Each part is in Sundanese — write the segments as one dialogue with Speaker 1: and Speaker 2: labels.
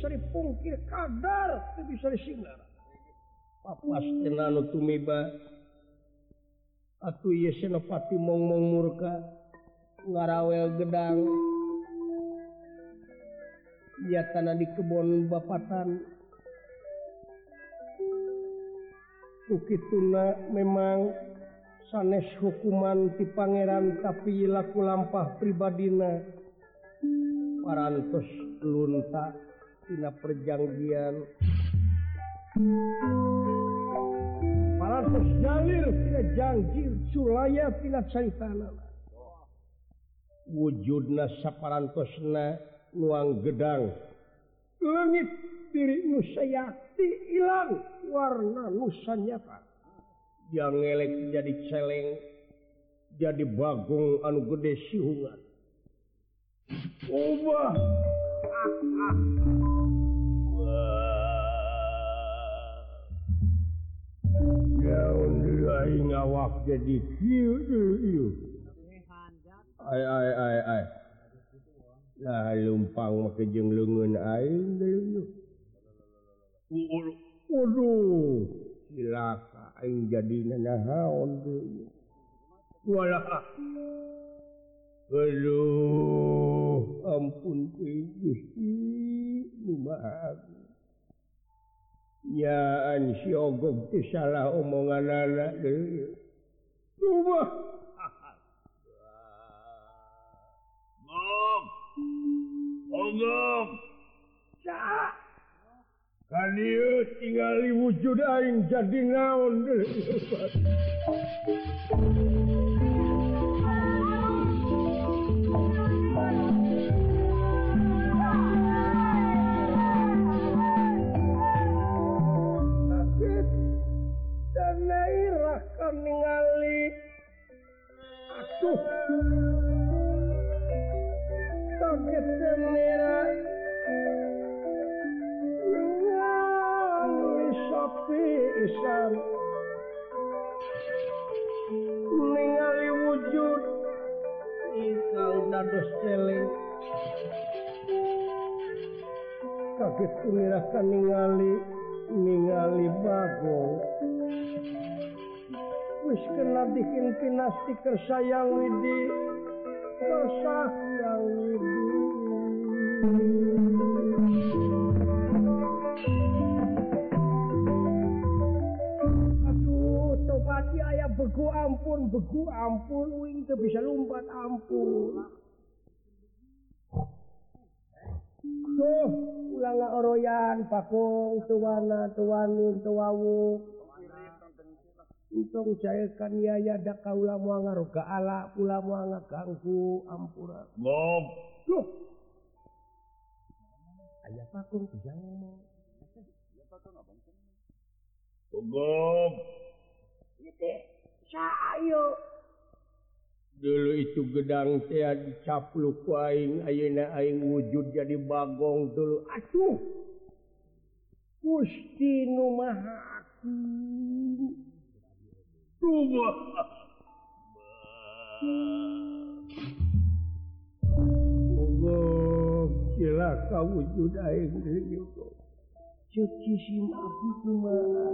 Speaker 1: bisa dipungkir kadar itu bisa disingar papas tenano tumiba atuh ieu senopati mongmong murka ngarawel gedang. Ia tanah di kebon bapatan. Tuna memang sanes hukuman di pangeran tapi laku lampah pribadina. Parantos lunta tina perjanjian. Parantos Jalir tina janji Sulaya tina santana wujudna saparantosna nuang gedang. Langit diri nusayakti hilang warna nusa nyata yang ngelek jadi celeng jadi bagong anu gede sihungan. Ubah. ah, ah. ngawak jadi nah, lumpang make makajeng lengan airduh silaka jadi naon wala Aduh ampun Gusti yaan siogog ti salah omongan anak coba
Speaker 2: kan tinggal wujud aing jadi naon.
Speaker 1: kanairah kan ningali atuh sakit semira ningali sapi isan ningali wujud ikau dados celeng sakit semira kan ningali ningali bagong kena bikin pinasti kersayang widi. Kersayang widi. Aduh topati ayah beku ampun beku ampun. Wing teu bisa lumpat ampun. Tuh, ulang oroyan, pakong, tuwana, tuwanin, tuwawu. untung cairkan yaya dak kaula moal ngaroga ala ulama ngaganggu ampura. Goblok ayah pakung kijang mau
Speaker 2: Goblok.
Speaker 1: Itu sayo.
Speaker 2: Dulu itu gedang teh dicapluk ku aing, ayeuna aing wujud jadi bagong dulu.
Speaker 1: atuh Gusti nu Maha
Speaker 2: Coba.
Speaker 1: Gogok, cilaka wujud aing deui kok. Cuci sim abdi kumaha.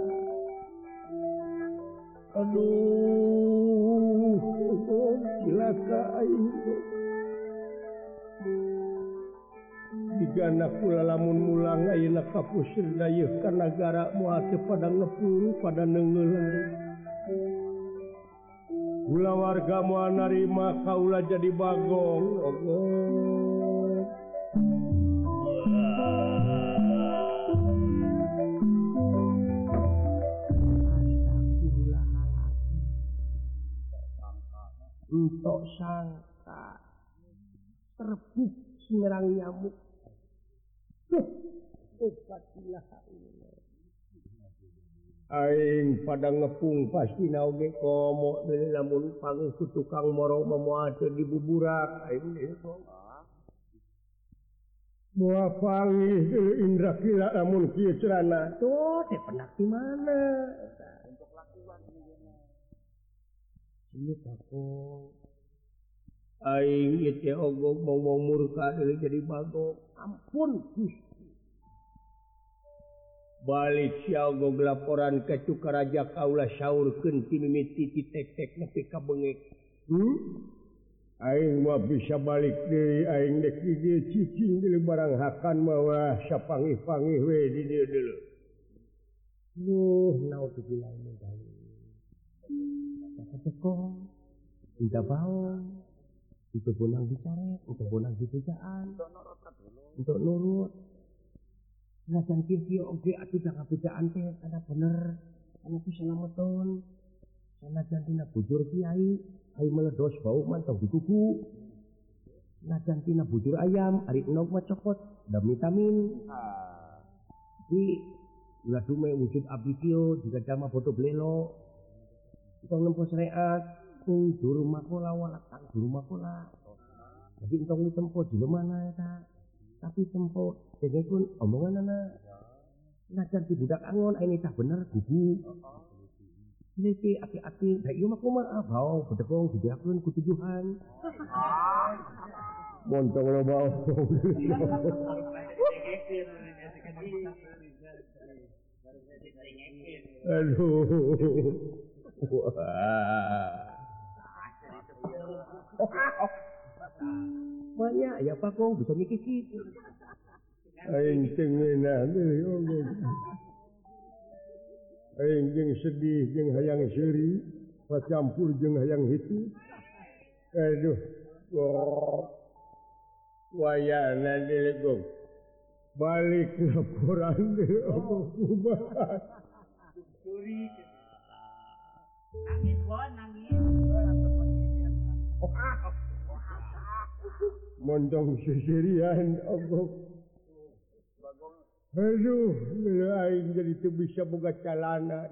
Speaker 1: Aduh, gogok, cilaka aing kok. Jika anak kula lamun mulang ayeuna kapusir dayeuh ka nagara moal teu pada ngepung pada neungeuleuh. pula warga mua narima Kaula jadi Bagong untuk sangka terbuk serang nyamuk. Aing pada ngepung pasti nage komo namun pangku tukang moro memuat di buburak buah pangi Indra kila namun kia celana. Tuh teh pernah di mana? Ini kakong. Aing ya teh ogok mau murka jadi bagok ampun kus balik Sygo laporan kecuka raja Kaula sauurkentik nepi kabengek hmm? bisa balik de barang akan mawa sapanggi-pangi dulu minta bawang untuk bonang bicara untuk bonang dipecahan untuk nurut. Rajan Kirti oke aduh jangan bedaan teh karena bener. Karena aku selama tahun karena jantina bujur kiai ayo meledos bau mantau di kuku. Nah jantina bujur ayam ari nong mah cokot dan vitamin. Ah. di ladume wujud abikio juga jama foto belelo. Kita nempo sereat Tung juru makola walak tang juru makola jadi entong ditempo di mana tak, tapi tempo jadi pun omongan ana najan si budak angon ini cah bener gugu. Niki ati-ati da iya mah kumaha bau bedegong didiakeun ku tujuhan montong lo bau. Aduh. Banyak ya pak kong bisa mikir gitu Aing tengenah Aing jeung sedih jeung hayang seri campur jeung hayang itu Aduh oh. wayana dilegong balik laporan di omong kubahan nangis wah nangis mondong seserian omong jadi itu bisa buka calana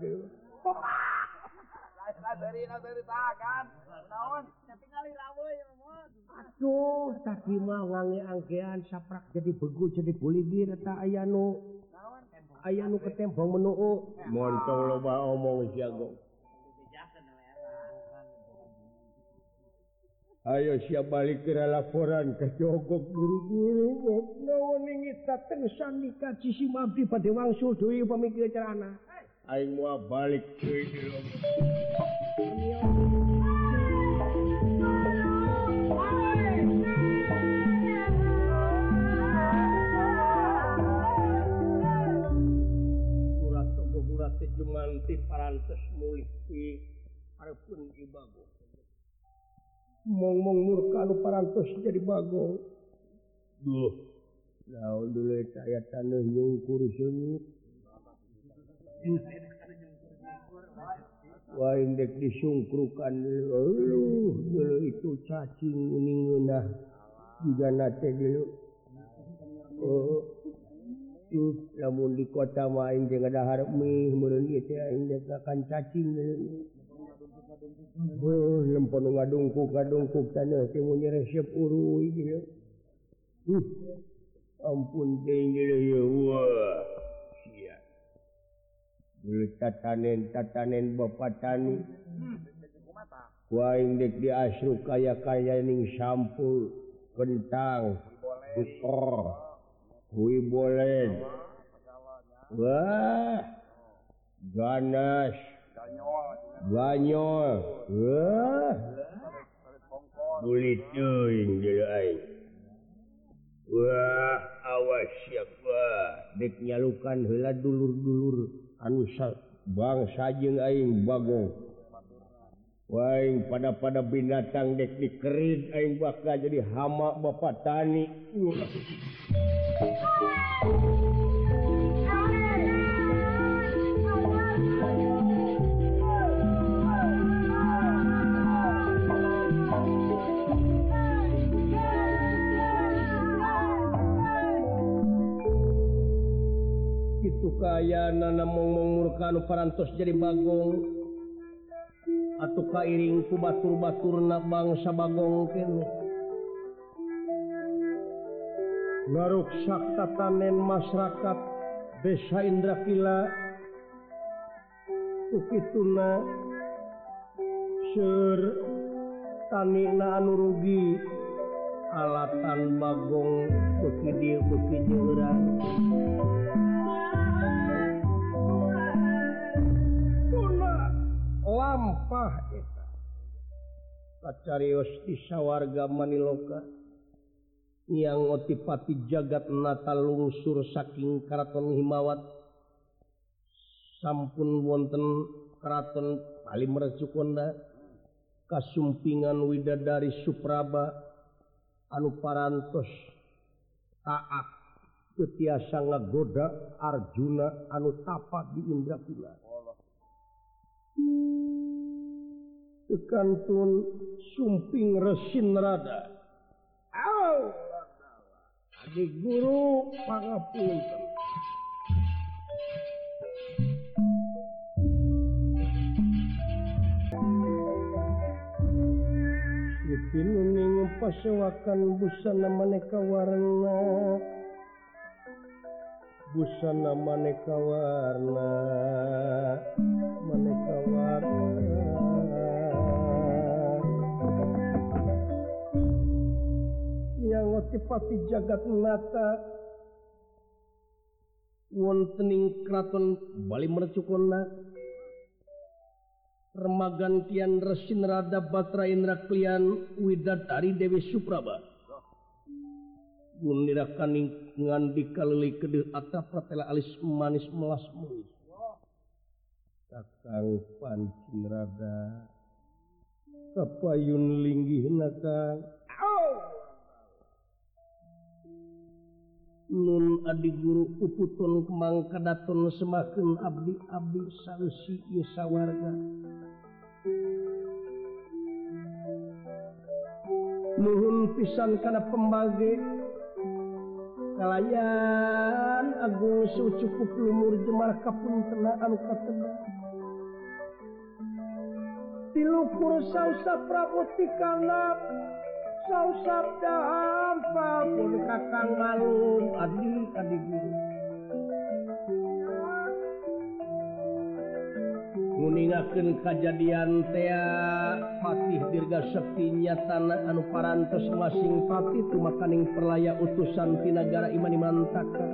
Speaker 1: aduh tadi mawangi angkean saprak jadi begu jadi buligir eta aya nu. Ayanu nu tembong menuu. Montong loba omong siago. Ayo si balik ke laporan ke Jogok guru-gurusan sisi mabi pada wangsul duwi pemikir cerana Aing mua balik cuy cuman ti parantes mulih ti harapun ibabu ngomong kalau paras jadi bagong dek disungkrukan. Dulu itu cacing kuning juga nate dulu. Oh. Hmm, Namun di kota main jangan harap akan cacing dulu. Hmm, lempen ngadungkuk ngadungkuk tanah teu nyeresep uruy gitu. Uh, ampun tinggi ya wah. Sia. dulu tatanen tatanen bapak tani. Kuaing dek di asru kaya kaya ning sampul kentang putor kui bolen wah ganas banyak Wah awas siapa deknyalukan hela dulur-dulur anu bangsa sajeng aing bagong Waing pada pada binatang dek dikerit aing bakal jadi hama bapak tani. kaya nanamurkan parantos jadi Bagong. Atau kairing ku batur-batur na bangsa Bagong Narukakta tanen masyarakat Desa Indrakila Tukituna Sur Tanina anu rugi. Alatan Bagong Bukidil Bukidil jurang kacarios bisa warga Maniloka. Yang ngotipati jagat nata lungsur saking Karaton Himawat. Sampun wonten Keraton paling merecukonda kasumpingan Widadari Supraba. Anu parantos taak. Ketiasa ngagoda Arjuna anu tapak di Indrakula tekantun sumping resinrada adik guru pangapunten Pinuning pasewakan busana maneka warna. Busana maneka warna. Maneka yang otipati jagat mata. Wontening keraton Bali mercukonna remagan kian resin rada batra indra klian widadari Dewi Supraba. Gunirakan ngandi kalili kedih atap pratela alis manis melas mulis kakang pancin rada. Kapayun linggih nakang Nun Adi Guru Uputun Kemang kadaton semakin Abdi Abdi Salusi Yusawarga Nuhun pisan kana pembagi Kalayan Agung Sucukup Lumur Jemar Kapun Tenaan Katena Tilukur Sausa Prabotikana. Tilukur sapdapun kakang malum adi guru kuningaken kejadian tea Fatih dirga sepinya tanah anu parantos masing Fatih tu makaning perlaya utusan Tinagara Imani mantaka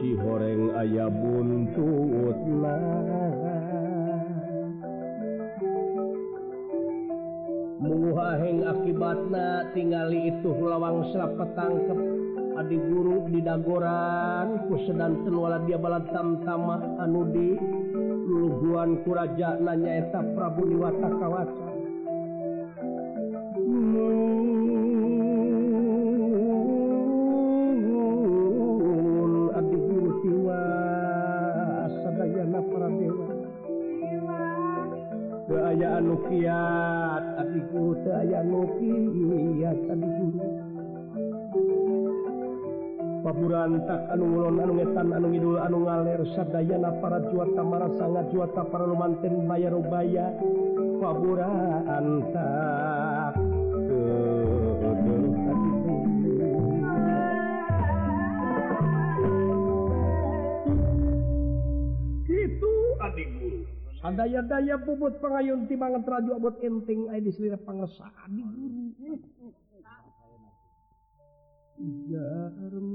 Speaker 1: si horeng ayah buntutlah menguhaheng akibatna tinggali itu lawang serap petangkep adik guru di dagoran ku sedan tenwala dia balat tamtama anu di luguan kuraja nanyaeta Prabu Niwata kawaca. Adik guru tiwa sadayana para dewa keayaan Nukian saya paburantak anulon anu wetan anu ngidul anu ngaler sadayana para juata marah sangat juata para lumanten bayar ubaya paburantak. daya-daya bubut pengayun timbangan teraju abot enting ay diselirah pangersaan di guru. Jarmen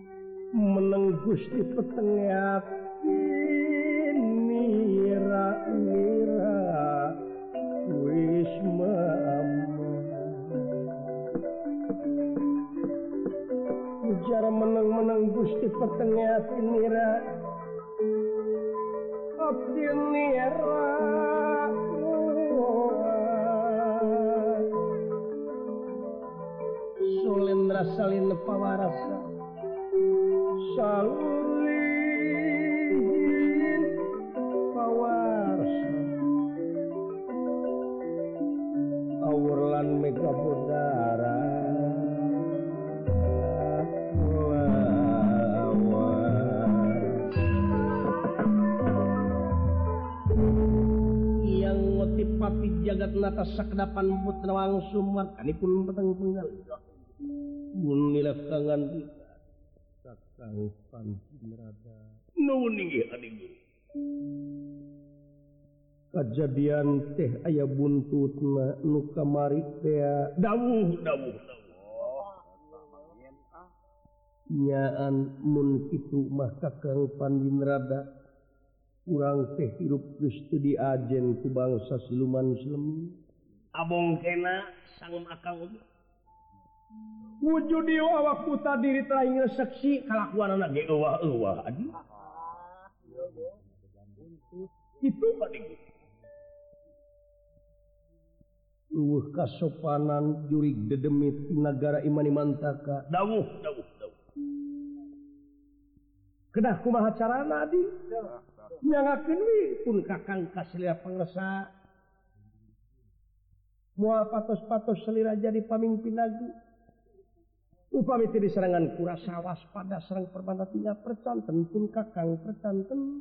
Speaker 1: iya, meneng gusti petengat nira-nira wis Ujar meneng-meneng gusti petengat nira Sulim rasalin pawarasa Salin atas sekedapan putrawang sumar kanipun peteng penggal mun nila kangan sakang panci nerada. Nuwun inggih adik guru. Kejadian teh aya buntutna nu kamari teh dawuh dawuh nyaan mun itu mah kakang pandin rada kurang teh hirup Kristu di ajen ku bangsa siluman selemi
Speaker 2: abong abongkena sang akan
Speaker 1: wujud awak puta diri terakhir seksi kelakuan anak ewa ewa adi itu tadi Luwuh kasopanan jurig dedemit negara imani mantaka.
Speaker 2: Dawuh dawuh dawuh.
Speaker 1: Kedah kumaha carana adi? Nyangakeun wi pun kakang kasilea pangresa mua patos-patos selira jadi pamimpin lagi. Upami itu diserangan kurasa waspada serang perbandatinya percanten pun kakang percanten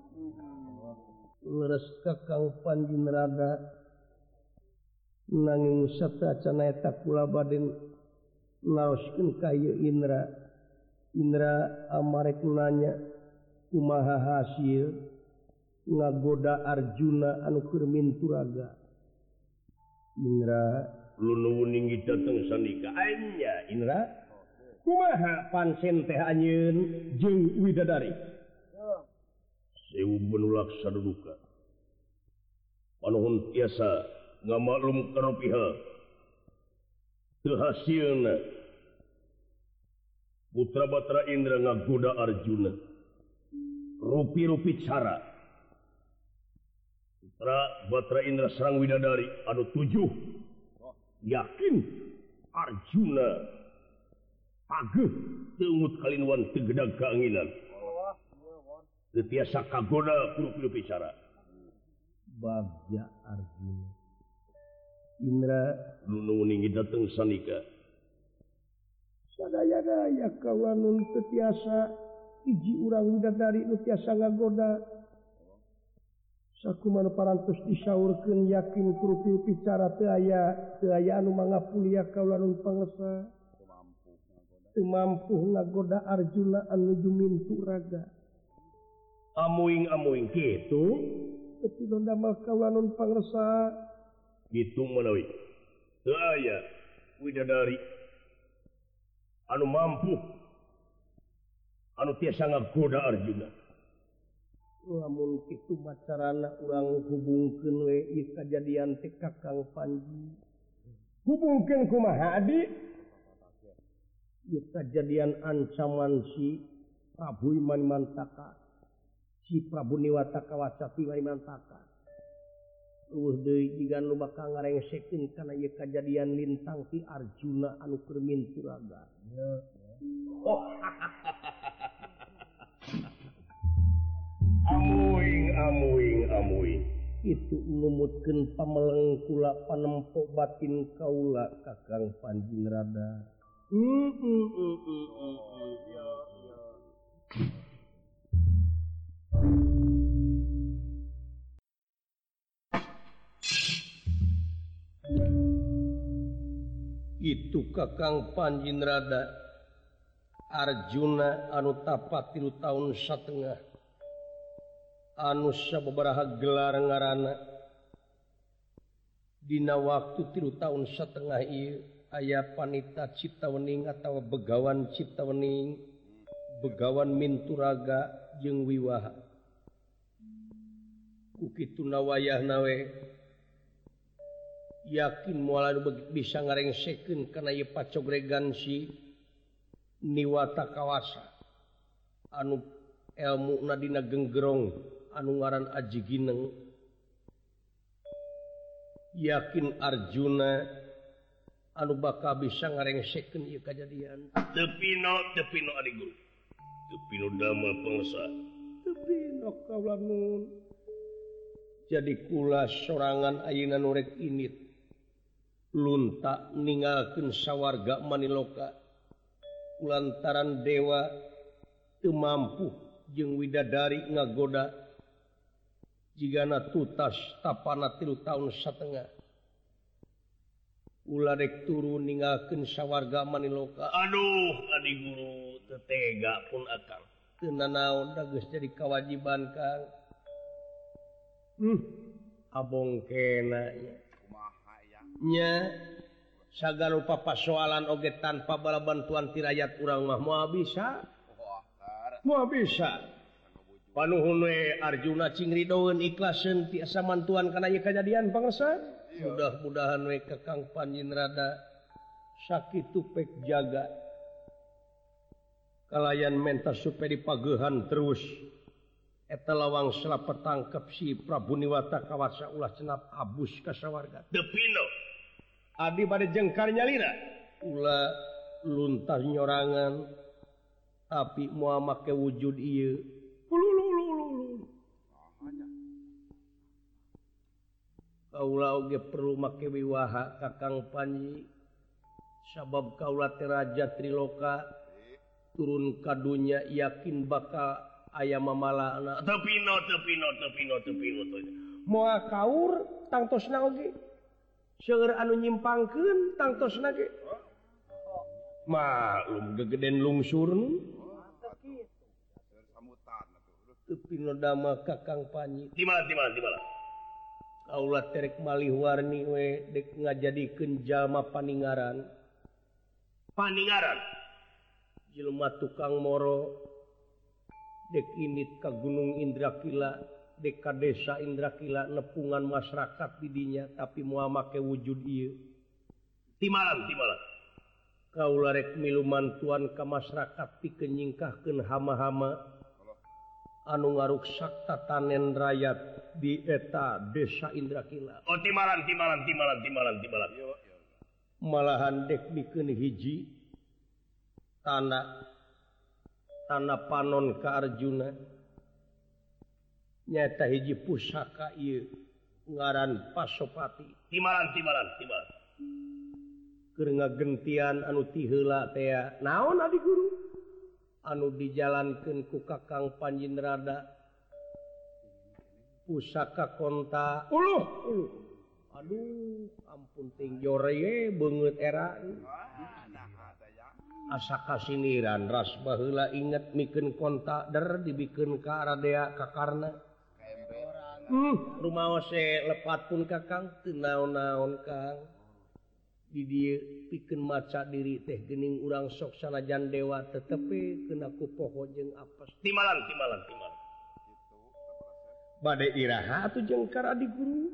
Speaker 1: leres kakang panji rada nanging sata cana eta kula badin naoskeun kayu Indra. Indra amarek nanya kumaha hasil? Ngagoda Arjuna anu keur minturaga. Indra.
Speaker 2: Lu ninggi dateng sanika. Anya
Speaker 1: Indra. Oh. Kumaha pansen teh anyeun jeung widadari? Oh.
Speaker 2: Sewu menulak saduduka. Panuhun tiasa ngamaklum kana pihak. Teu hasilna putra batra Indra ngagoda Arjuna. Rupi-rupi cara. baterai Indra Serang Widadari anu tujuh. Yakin Arjuna pageh tengut kalian tegedag keanginan tiasa kagoda puru-puru bicara.
Speaker 1: Bagja Arjuna. Indra.
Speaker 2: Nunu ningi datang sanika.
Speaker 1: Sadaya-daya kawanun tetiasa iji urang widadari nu tiasa ngagoda sakuman parantos disaurkan yakin krupi bicara teaya teaya anu manga pulia kaulanun pangesa mampu ngagoda Arjuna anu
Speaker 2: jumin turaga amuing amuing gitu
Speaker 1: e tapi
Speaker 2: donda mal kaulanun pangesa gitu menawi teaya widadari anu mampu anu tiasa ngagoda Arjuna
Speaker 1: lamun itu macarana urang hubungkeun we kejadian ti kakang Panji. Hubungkeun kumaha adi? Kejadian ancaman si Prabu Iman Mantaka si Prabu Niwataka wacati Iman Mantaka uh deui jiga bakal ngarengsekeun kana ieu kejadian lintang ti Arjuna anu keur minturaga.
Speaker 2: Oh amuing-amuing.
Speaker 1: Itu ngumutkan pameleng kula panempok batin kaula kakang Panjing Rada. Mm -mm ya, ya. itu kakang Panjing Rada. Arjuna anu tapat tilu tahun setengah anusya beberapa gelar ngaana Dina waktu tilu tahun setengah I ayaah panita Ciptawening atau begawan Ciptawening begawan minturaga jeung wiwaha. Kuki tuna wayah nawe yakin mualah bisa ngarengsekeun kana ieu pacogregansi niwata kawasa. Anu elmu nadina genggerong anu ngaran aji Gineng. Yakin Arjuna anu bakal bisa ngarengseken kejadian tepino tepino adiku tepino dama pengsa tepino kaulanun jadi kula sorangan ayina nurek init. Luntak ninggalkan sawarga maniloka. Lantaran dewa temampu jeung widadari ngagoda. jika tutas tapana tilu tahun setengah ularek turun ningalken sawwarga maniloka.
Speaker 2: Aduh tadi guru tetega pun akan tenanaon dagus
Speaker 1: jadi kewajiban Kang. Hmm. abong kenanya nya saga rupa pasoalan oge tanpa bala bantuan tirayat urang mah mau bisa mau bisa panuhunwe Arjuna Cingri daun ikhlasen tiasa mantuan karena kejadian bangsa mudah-mudahan we kekang panjinrada sakit pek jaga. Kalayan mentas supaya dipagehan terus. Eta lawang setelah petangkep si Prabu Niwata kawasa ulah cenap abus kasawarga
Speaker 2: depino
Speaker 1: adi pada jengkarnya lira ulah luntas nyorangan tapi Muhammad ke wujud iya Kaulage perlu make wiwaha Kakang Panji. Sabab Kaula Teraja Triloka turun kadunya yakin bakal ayam mamala anak
Speaker 2: tepino tepino tepino tepino.
Speaker 1: Moal kaur tangtos naoge seueur anu nyimpangkeun tangtos nage maklum gegeden lungsur tepino dama Kakang Panji.
Speaker 2: Di mana di mana di mana?
Speaker 1: Aula terek malih warni we dek nga jadi paningaran.
Speaker 2: Paningaran?
Speaker 1: Jelma tukang moro dek init ka Gunung Indrakila deka desa Indrakila nepungan masyarakat didinya tapi muamake wujud ieu.
Speaker 2: Di malam di malam.
Speaker 1: Kaula rek milu mantuan ka masyarakat pikennyingkahken hama-hama. anu ngaruksak tatanen rakyat di eta desa
Speaker 2: Indra Kila oh, timalan, timalan, timalan,
Speaker 1: malahan dek bikin hiji tanah tanah panon ke Arjuna. Nyata hiji pusaka ieu ngaran Pasopati.
Speaker 2: Timalan timalan timalan.
Speaker 1: Keur ngagentian anu tihela teh naon adi guru? anu dijalankan ku kakang Panjinrada pusaka konta. Uluh, uluh. aduh ampun ting jore banget era. Asa kasiniran ras bahula inget mikin konta der dibikin ke Aradea kakarna. Hmm, rumah se lepat pun kakang tenaon-naon kang. di dieu pikeun maca diri teh gening urang sok sanajan dewa tetepi kenaku poho jeng apes
Speaker 2: timalan timalan timalan.
Speaker 1: Badai iraha atau jengkar adi guru.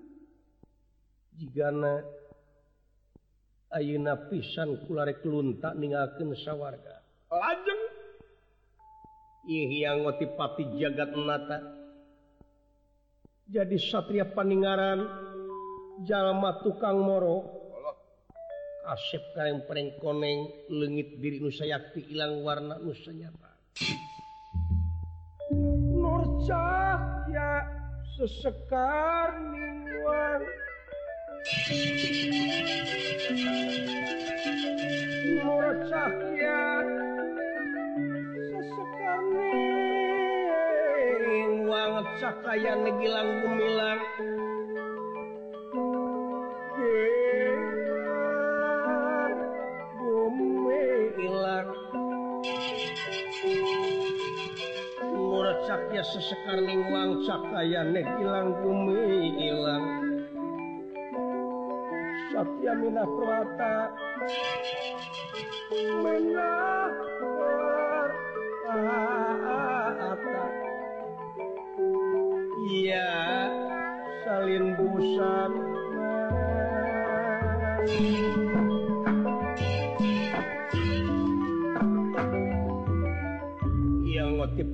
Speaker 1: Jigana ayeuna ayuna pisan kulare keluntak ninggalkan sawarga. Lajeng. Yang ngotipati jagat nata. Jadi satria paningaran jalma tukang morok asep kareng pereng koneng legit diri nusayakti ilang warna nu senyapa nur cahya sesekar mingguan Nurcahya sesekar mingguan Cahaya negilang gumilang. caknya sesekarningwang cakayanek ilang bumi ilang. Satya Minah Prata. Minah Prata. Iya salin busan.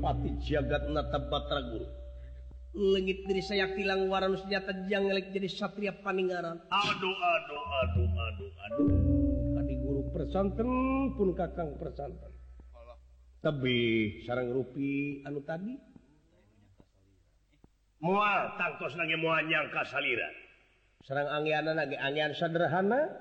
Speaker 1: pati jagat nata Batra Guru. Lengit diri saya tilang waran senjata janglek jadi satria paningaran.
Speaker 2: Aduh aduh aduh aduh aduh.
Speaker 1: Tadi guru persanten pun kakang persanten tapi sarang rupi anu tadi?
Speaker 2: Mual tangkos lagi mual nyangka salira
Speaker 1: sarang angianan lagi angian sederhana?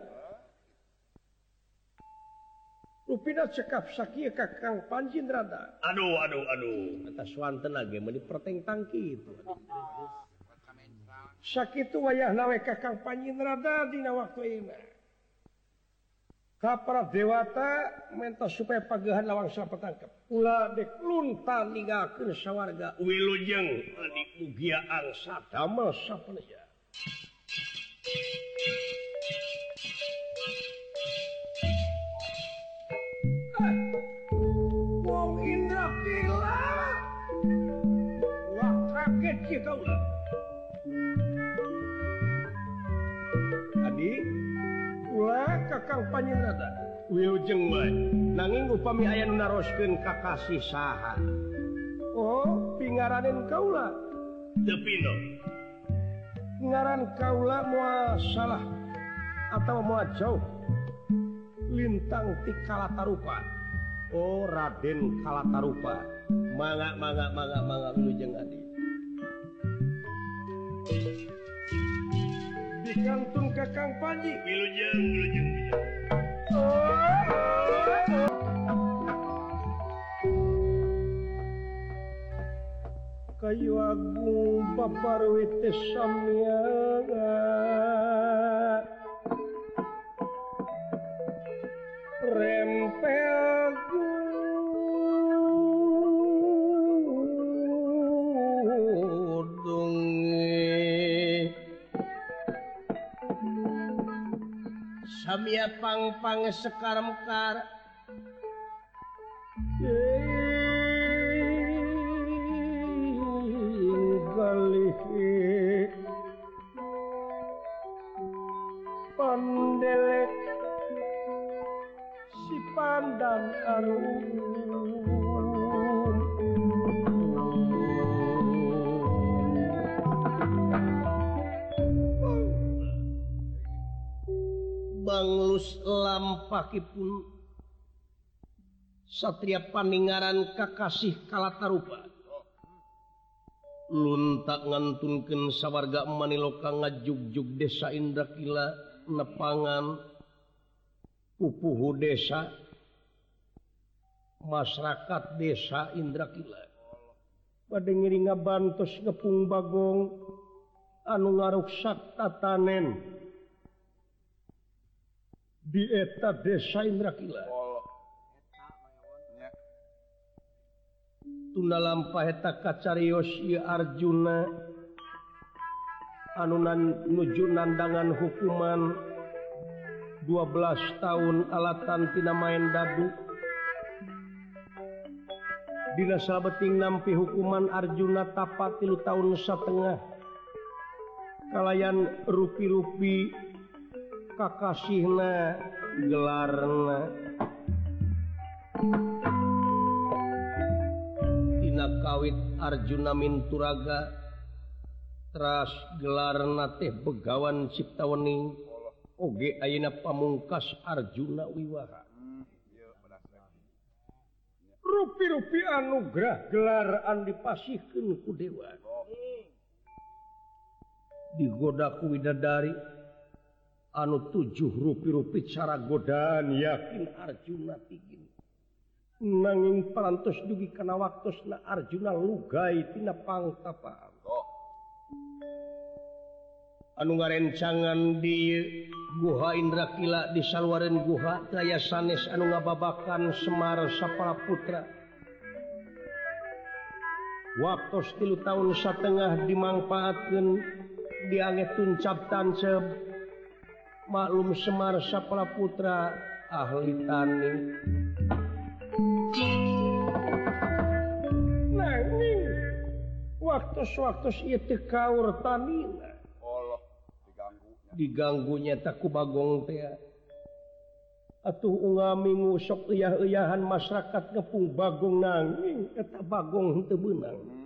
Speaker 1: pinat cekap sakia kakang pancin rada.
Speaker 2: Aduh aduh aduh
Speaker 1: atas swanten lagi meni perteng tangki itu Sakitu wayah nawe kakang pancin rada dina waktu ini kapra dewata menta supaya pagahan lawang saya petangkep ulah dek lunta ninggalkan sawarga.
Speaker 2: Wilujeng adik mugia angsa
Speaker 1: damel sapeneja kakang Panrata Wiljeng nanging upami aya narosken kakasih saha Oh pingaranin kaula. Depino ngaran kaula mua salah atau mua jauh. Lintang ti kalatarupa. Oh Raden kalatarupa. Manga manga manga manga Wiljeng Adi Dikantung kakang Panji. Wilujeng Wilujeng kayu Agung paparwite samyaga rempel Lamia pangpang sekarang kar Fakih Satria Paningaran Kakasih Kalatarupa. Luntak ngantunken sawwarga Maniloka ngajugjug desa Indra Kila nepangan pupuhu desa masyarakat desa Indra Kila pada ngiringa bantus ngepung Bagong anu ngaruksak tatanen. dieta desa Indrakila tunda lampa heta kacarios Arjuna. Anunan nuju nandangan hukuman. 12 tahun alatan tina main dadu. Dina sabeting nampi hukuman Arjuna tapat tilu tahun setengah. Kalayan rupi-rupi Kakasihna gelarna Tina kawit Arjuna Minturaga Teras gelarna teh Begawan Ciptawening Oge Ayeuna pamungkas Arjuna Wiwaha rupi-rupi anugerah gelaraan dipasihkeun ku dewa. Digoda ku widadari. anu tujuh rupi-rupi cara godaan yakin Arjuna bikin nanging parantos dugi kana waktu na Arjuna lugaitina pangta oh. anu ngarencangan di Guha Indra Kila di Salwaren Guha daya sanes anu ngababakan Semar Sapara Putra. Waktu tilu tahun setengah dimanfaatkan dianget tuncap tancep maklum Semar Sapala Putra ahli tani. Nanging waktu-waktu kaur diganggunya. takku Bagong atuh ungamingu sok iyahan masyarakat ngepung Bagong nanging eta Bagong tebenang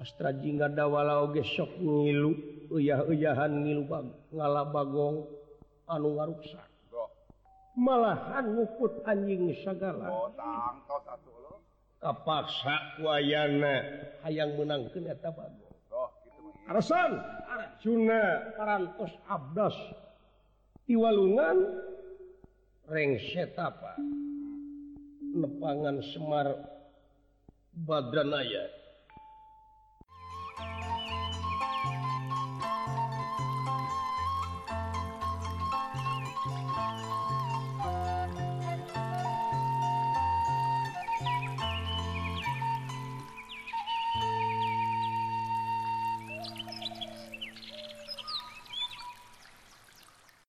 Speaker 1: Astra Jingdawala oge sok ngilu uyah-uyahan ngilu ngala bagong anu ngaruksa. Malahan nguput anjing sagala. Kapaksa wayana hayang menang eta bagong Arasan cuna parantos abdas. Tiwalungan rengset apa? Nepangan Semar Badranaya.